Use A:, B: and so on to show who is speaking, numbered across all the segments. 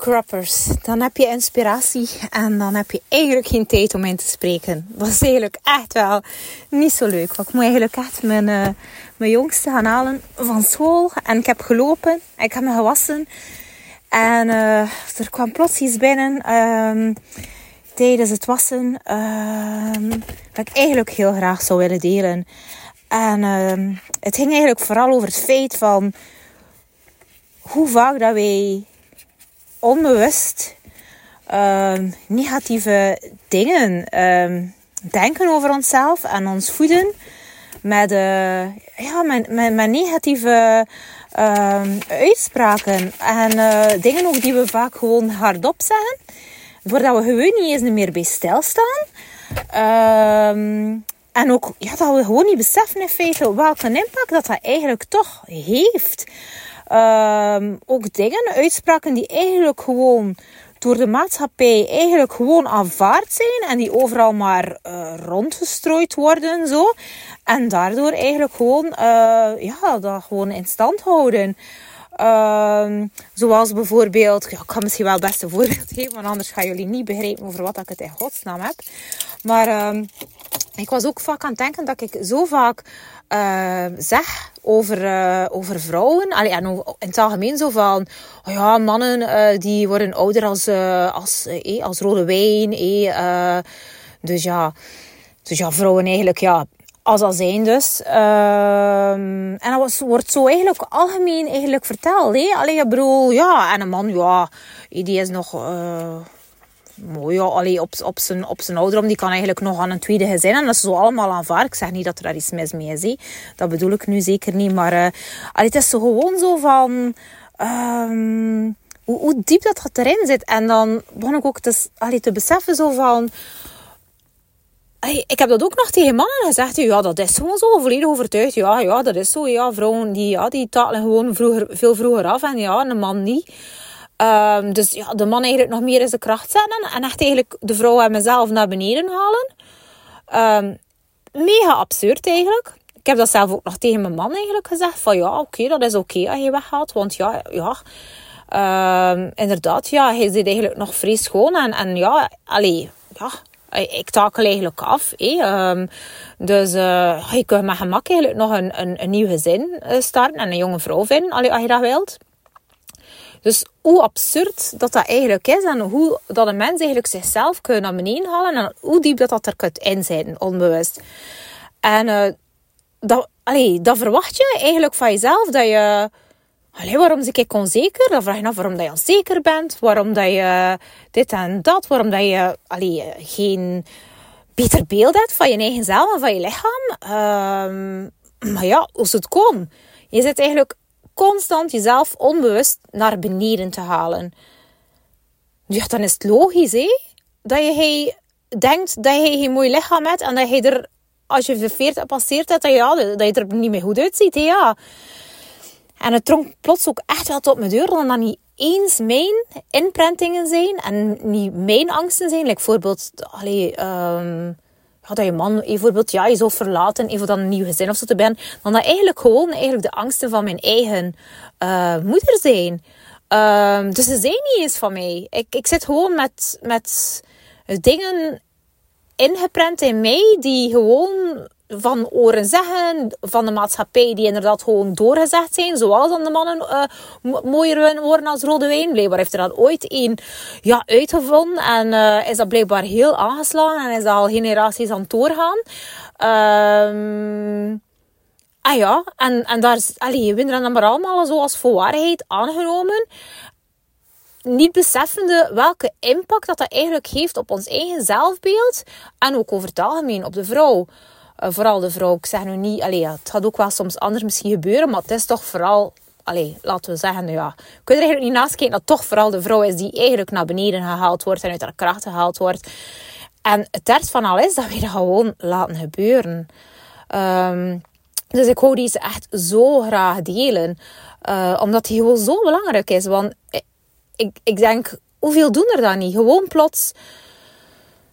A: croppers. Dan heb je inspiratie en dan heb je eigenlijk geen tijd om in te spreken. Is eigenlijk echt wel niet zo leuk. Ik moet eigenlijk echt mijn, uh, mijn jongste gaan halen van school. En ik heb gelopen. Ik heb me gewassen. En uh, er kwam plots iets binnen um, tijdens het wassen. Um, dat ik eigenlijk heel graag zou willen delen. En um, het ging eigenlijk vooral over het feit van hoe vaak dat wij onbewust um, negatieve dingen um, denken over onszelf en ons voeden met, uh, ja, met, met, negatieve um, uitspraken en uh, dingen ook die we vaak gewoon hardop zeggen, voordat we gewoon niet eens meer bij stilstaan. en ook ja, dat we gewoon niet beseffen in feite welke impact dat dat eigenlijk toch heeft. Um, ook dingen, uitspraken die eigenlijk gewoon door de maatschappij eigenlijk gewoon aanvaard zijn en die overal maar uh, rondgestrooid worden zo. En daardoor eigenlijk gewoon, uh, ja, dat gewoon in stand houden. Um, zoals bijvoorbeeld, ja, ik ga misschien wel het beste voorbeeld geven, want anders gaan jullie niet begrijpen over wat ik het in godsnaam heb. Maar um, ik was ook vaak aan het denken dat ik zo vaak uh, zeg over, uh, over vrouwen. Allee, en in het algemeen zo van, oh ja, mannen uh, die worden ouder als, als, eh, als rode wijn. Eh, dus, ja, dus ja, vrouwen eigenlijk, ja, als dat zijn dus. Ehm, en dat was, wordt zo eigenlijk algemeen eigenlijk verteld. Hé? Allee, ik bedoel, ja, en een man, ja, die is nog ja, allee, op, op, zijn, op zijn ouderdom, die kan eigenlijk nog aan een tweede gezin. En dat is zo allemaal aanvaard. Ik zeg niet dat er daar iets mis mee is. Dat bedoel ik nu zeker niet. Maar uh, allee, het is zo gewoon zo van... Um, hoe, diep dat, dat erin zit. En dan begon ik ook te, te beseffen zo van... Ik heb dat ook nog tegen mannen gezegd. Ja, dat is gewoon zo volledig overtuigd. Ja, ja, dat is zo. Ja, vrouwen die, ja, die gewoon vroeger, veel vroeger af. En ja, een man niet. Um, dus ja, de man eigenlijk nog meer in zijn kracht zetten. En echt eigenlijk de vrouw en mezelf naar beneden halen. Um, mega absurd eigenlijk. Ik heb dat zelf ook nog tegen mijn man eigenlijk gezegd. Van ja, oké, dat is oké okay als je weggaat. Want ja, ja... Um, inderdaad, ja, hij zit eigenlijk nog vrees schoon. En, en ja, allee, ja, ik takel eigenlijk af. Um, dus uh, je kunt met gemak eigenlijk nog een, een, een nieuw gezin uh, starten en een jonge vrouw vinden, allee, als je dat wilt. Dus hoe absurd dat dat eigenlijk is en hoe dat een mens eigenlijk zichzelf kan naar beneden halen en hoe diep dat dat er kunt inzitten, onbewust. En uh, dat, allee, dat verwacht je eigenlijk van jezelf, dat je... Allee, waarom zit ik onzeker? Dan vraag je af waarom dat je onzeker bent, waarom dat je dit en dat, waarom dat je allee, geen beter beeld hebt van je eigen zelf en van je lichaam. Um, maar ja, is het komen? Je zit eigenlijk constant jezelf onbewust naar beneden te halen. Ja, dan is het logisch, hè? Dat je denkt dat je een mooi lichaam hebt en dat je er, als je de 40 passeert hebt, dat je, ja, dat je er niet meer goed uitziet, hè? Ja. En het trok plots ook echt wel tot mijn deur, dat dat niet eens mijn inprentingen zijn en niet mijn angsten zijn. Like bijvoorbeeld, allee, um, dat je man bijvoorbeeld ja, je zou verlaten, even dan een nieuw gezin of zo te ben, dan dat eigenlijk gewoon eigenlijk de angsten van mijn eigen uh, moeder zijn. Uh, dus ze zijn niet eens van mij. Ik, ik zit gewoon met, met dingen ingeprent in mij die gewoon van oren zeggen, van de maatschappij die inderdaad gewoon doorgezegd zijn, zoals dan de mannen uh, mooier worden als rode wijn. Blijkbaar heeft er dat ooit een ja, uitgevonden en uh, is dat blijkbaar heel aangeslagen en is dat al generaties aan het doorgaan. Um, ah ja, en, en daar allee, we dan maar allemaal zo als voor waarheid aangenomen niet beseffende welke impact dat, dat eigenlijk heeft op ons eigen zelfbeeld en ook over het algemeen op de vrouw. Uh, vooral de vrouw. Ik zeg nu niet, allee, het gaat ook wel soms anders misschien gebeuren, maar het is toch vooral, allee, laten we zeggen, ja, kun er eigenlijk niet naast kijken dat toch vooral de vrouw is die eigenlijk naar beneden gehaald wordt en uit haar kracht gehaald wordt. En het ergste van al is dat we dat gewoon laten gebeuren. Um, dus ik wou deze echt zo graag delen. Uh, omdat die gewoon zo belangrijk is. Want ik, ik denk, hoeveel doen er dan niet? Gewoon plots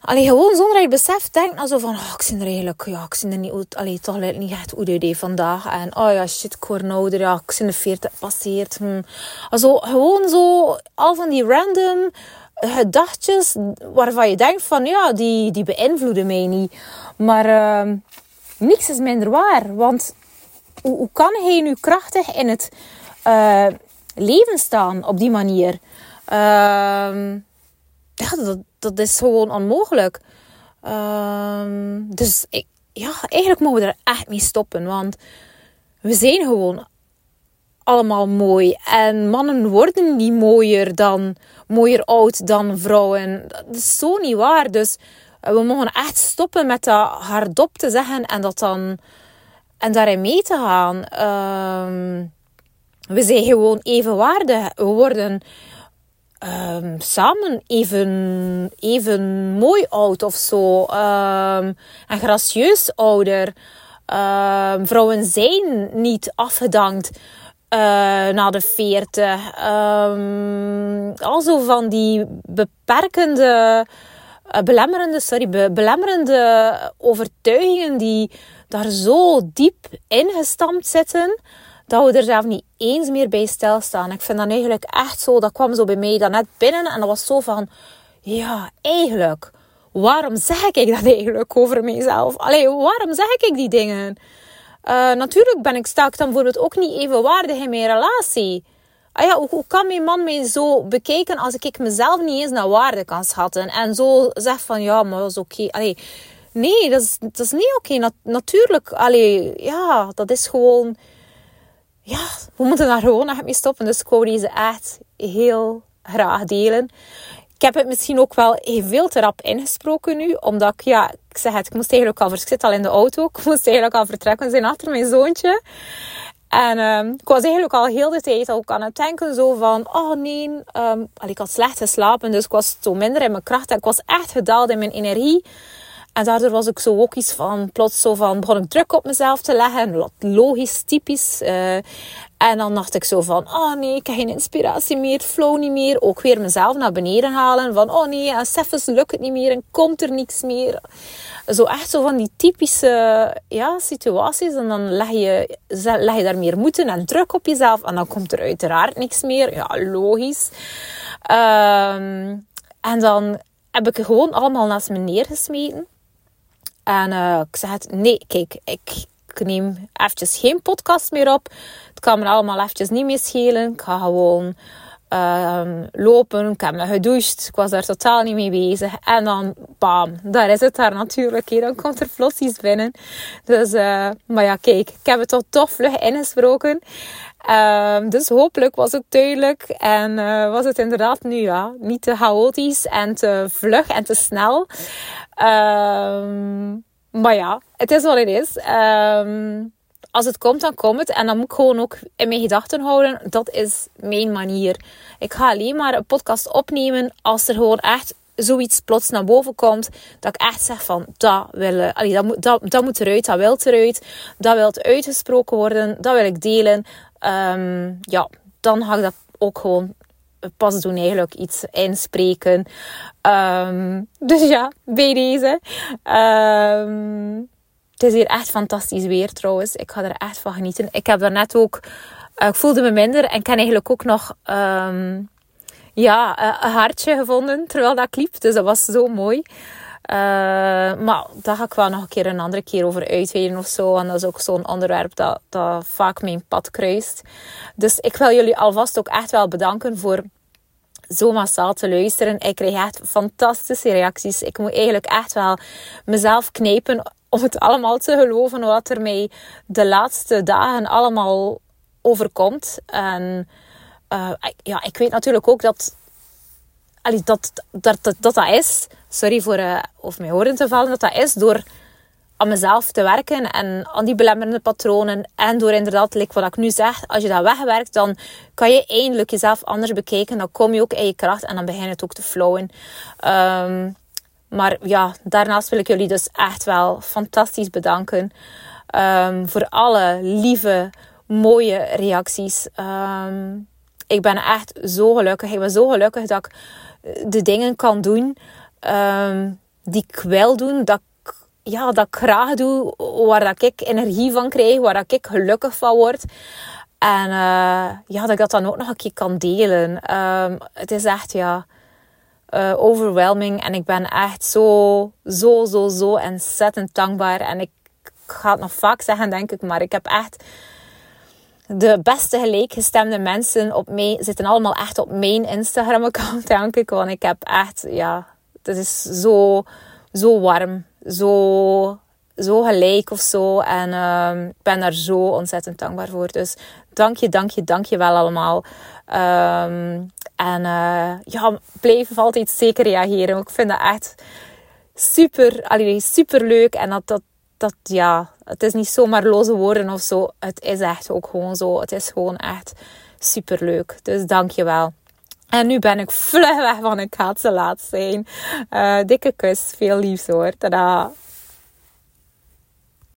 A: Allee, gewoon zonder dat je beseft, denk nou zo van, oh, ik zie er eigenlijk, ja, ik zie er niet uit, allee, toch niet echt ODD vandaag. En, oh ja, shit, ik word ouder, ja, ik zie de 40 passeert. Hm. Also, gewoon zo, al van die random gedachtjes waarvan je denkt van, ja, die, die beïnvloeden mij niet. Maar uh, niks is minder waar, want hoe, kan hij nu krachtig in het uh, leven staan op die manier? Uh, ja, dat, dat is gewoon onmogelijk. Um, dus ik, ja, eigenlijk mogen we er echt mee stoppen. Want we zijn gewoon allemaal mooi. En mannen worden niet mooier dan mooier oud dan vrouwen. Dat is zo niet waar. Dus we mogen echt stoppen met dat hardop te zeggen en dat dan en daarin mee te gaan. Um, we zijn gewoon evenwaardig. We worden um, samen even, even mooi oud of zo. Um, en gracieus ouder. Um, vrouwen zijn niet afgedankt uh, na de 40. Um, al zo van die beperkende, uh, belemmerende, sorry, be belemmerende overtuigingen die daar zo diep ingestampt zitten dat we er zelf niet eens meer bij stilstaan. Ik vind dat eigenlijk echt zo, dat kwam zo bij mij dan net binnen en dat was zo van, ja, eigenlijk, waarom zeg ik dat eigenlijk over mezelf? Allee, waarom zeg ik die dingen? Uh, natuurlijk ben ik, sta ik dan bijvoorbeeld ook niet evenwaardig in mijn relatie. Ah ja, hoe, kan mijn man mij zo bekijken als ik mezelf niet eens naar waarde kan schatten? En zo zeg van, ja, maar dat is oké. Okay. Nee, dat is, dat is niet oké. natuurlijk, allee, ja, dat is gewoon ja, we moeten daar gewoon echt mee stoppen. Dus ik wou deze echt heel graag delen. Ik heb het misschien ook wel veel te rap ingesproken nu. Omdat ik, ja, ik zeg het, ik moest eigenlijk al, ik zit al in de auto. Ik moest eigenlijk al vertrekken. We zijn achter mijn zoontje. En um, ik was eigenlijk al heel de tijd ook aan het denken zo van, oh nee, um, ik had slecht geslapen, dus ik was zo minder in mijn kracht en ik was echt gedaald in mijn energie. En daardoor was ik zo ook iets van, plots zo van, begon ik druk op mezelf te leggen. Logisch, typisch. Uh, en dan dacht ik zo van, oh nee, ik heb geen inspiratie meer, flow niet meer. Ook weer mezelf naar beneden halen. Van, oh nee, en lukt het niet meer en komt er niks meer. Zo echt zo van die typische ja, situaties. En dan leg je, leg je daar meer moeten en druk op jezelf. En dan komt er uiteraard niks meer. Ja, logisch. Um, en dan heb ik gewoon allemaal naast me neergesmeten. En uh, ik zei het, nee, kijk, ik, neem eventjes geen podcast meer op. Het kan me allemaal eventjes niet meer schelen. Ik ga gewoon um, lopen. Ik heb me gedoucht. Ik was daar totaal niet mee bezig. En dan, bam, daar is het daar natuurlijk. Dan komt er plots iets binnen. Dus, uh, maar ja, kijk, ik heb het toch toch vlug ingesproken. Um, dus hopelijk was het duidelijk en uh, was het inderdaad nu ja, niet te chaotisch en te vlug en te snel. Um, maar ja, het is wat het is. Als het komt, dan komt het. En dan moet ik gewoon ook in mijn gedachten houden. Dat is mijn manier. Ik ga alleen maar een podcast opnemen als er gewoon echt zoiets plots naar boven komt. Dat ik echt zeg van, dat, wil, allee, dat, moet, dat, moet eruit, dat wil eruit. Dat wil uitgesproken worden. Dat wil ik delen. Um, ja, dan ga ik dat ook gewoon pas doen eigenlijk iets inspreken. Um, dus ja, bij deze. Um, het is hier echt fantastisch weer trouwens. Ik ga er echt van genieten. Ik heb daarnet ook... Uh, ik voelde me minder en ik heb eigenlijk ook nog... Um, ja, een hartje gevonden terwijl dat liep. Dus dat was zo mooi. Uh, maar daar ga ik wel nog een keer een andere keer over uitweiden of zo. En dat is ook zo'n onderwerp dat, dat vaak mijn pad kruist. Dus ik wil jullie alvast ook echt wel bedanken voor zo massaal te luisteren. Ik krijg echt fantastische reacties. Ik moet eigenlijk echt wel mezelf knijpen om het allemaal te geloven wat er mij de laatste dagen allemaal overkomt. En uh, ja, ik weet natuurlijk ook dat dat, dat, dat, dat, dat is. Sorry voor uh, over mijn horen te vallen. Dat dat is door aan mezelf te werken en aan die belemmerende patronen. En door inderdaad, like wat ik nu zeg, als je dat wegwerkt, dan kan je eindelijk jezelf anders bekijken. Dan kom je ook in je kracht en dan begin het ook te flowen. Um, maar ja, daarnaast wil ik jullie dus echt wel fantastisch bedanken. Um, voor alle lieve, mooie reacties. Um, ik ben echt zo gelukkig. Ik ben zo gelukkig dat ik de dingen kan doen die ik wil doen, dat ik, ja, dat graag doe, waar dat ik energie van krijg, waar dat ik gelukkig van word. En uh, ja, dat ik dat dan ook nog een keer kan delen. Het is echt, ja, uh, overwhelming. En ik ben echt zo, zo, zo, zo ontzettend dankbaar. En ik ga het nog vaak zeggen, denk ik, maar ik heb echt de beste gelijkgestemde mensen op mij zitten allemaal echt op mijn Instagram-account, denk ik. Want ik heb echt, ja, het is zo, zo warm, zo, zo gelijk of zo. En uh, ik ben daar zo ontzettend dankbaar voor. Dus dank je, dank je, dank je wel allemaal. Um, en uh, ja, blijf altijd zeker reageren. Ik vind dat echt super, allee, super leuk. En dat, dat, dat, ja, het is niet zomaar loze woorden of zo. Het is echt ook gewoon zo. Het is gewoon echt super leuk. Dus dank je wel. En nu ben ik vlug weg van ik ga ze laat zijn. Uh, dikke kus, veel liefs hoor. Tada!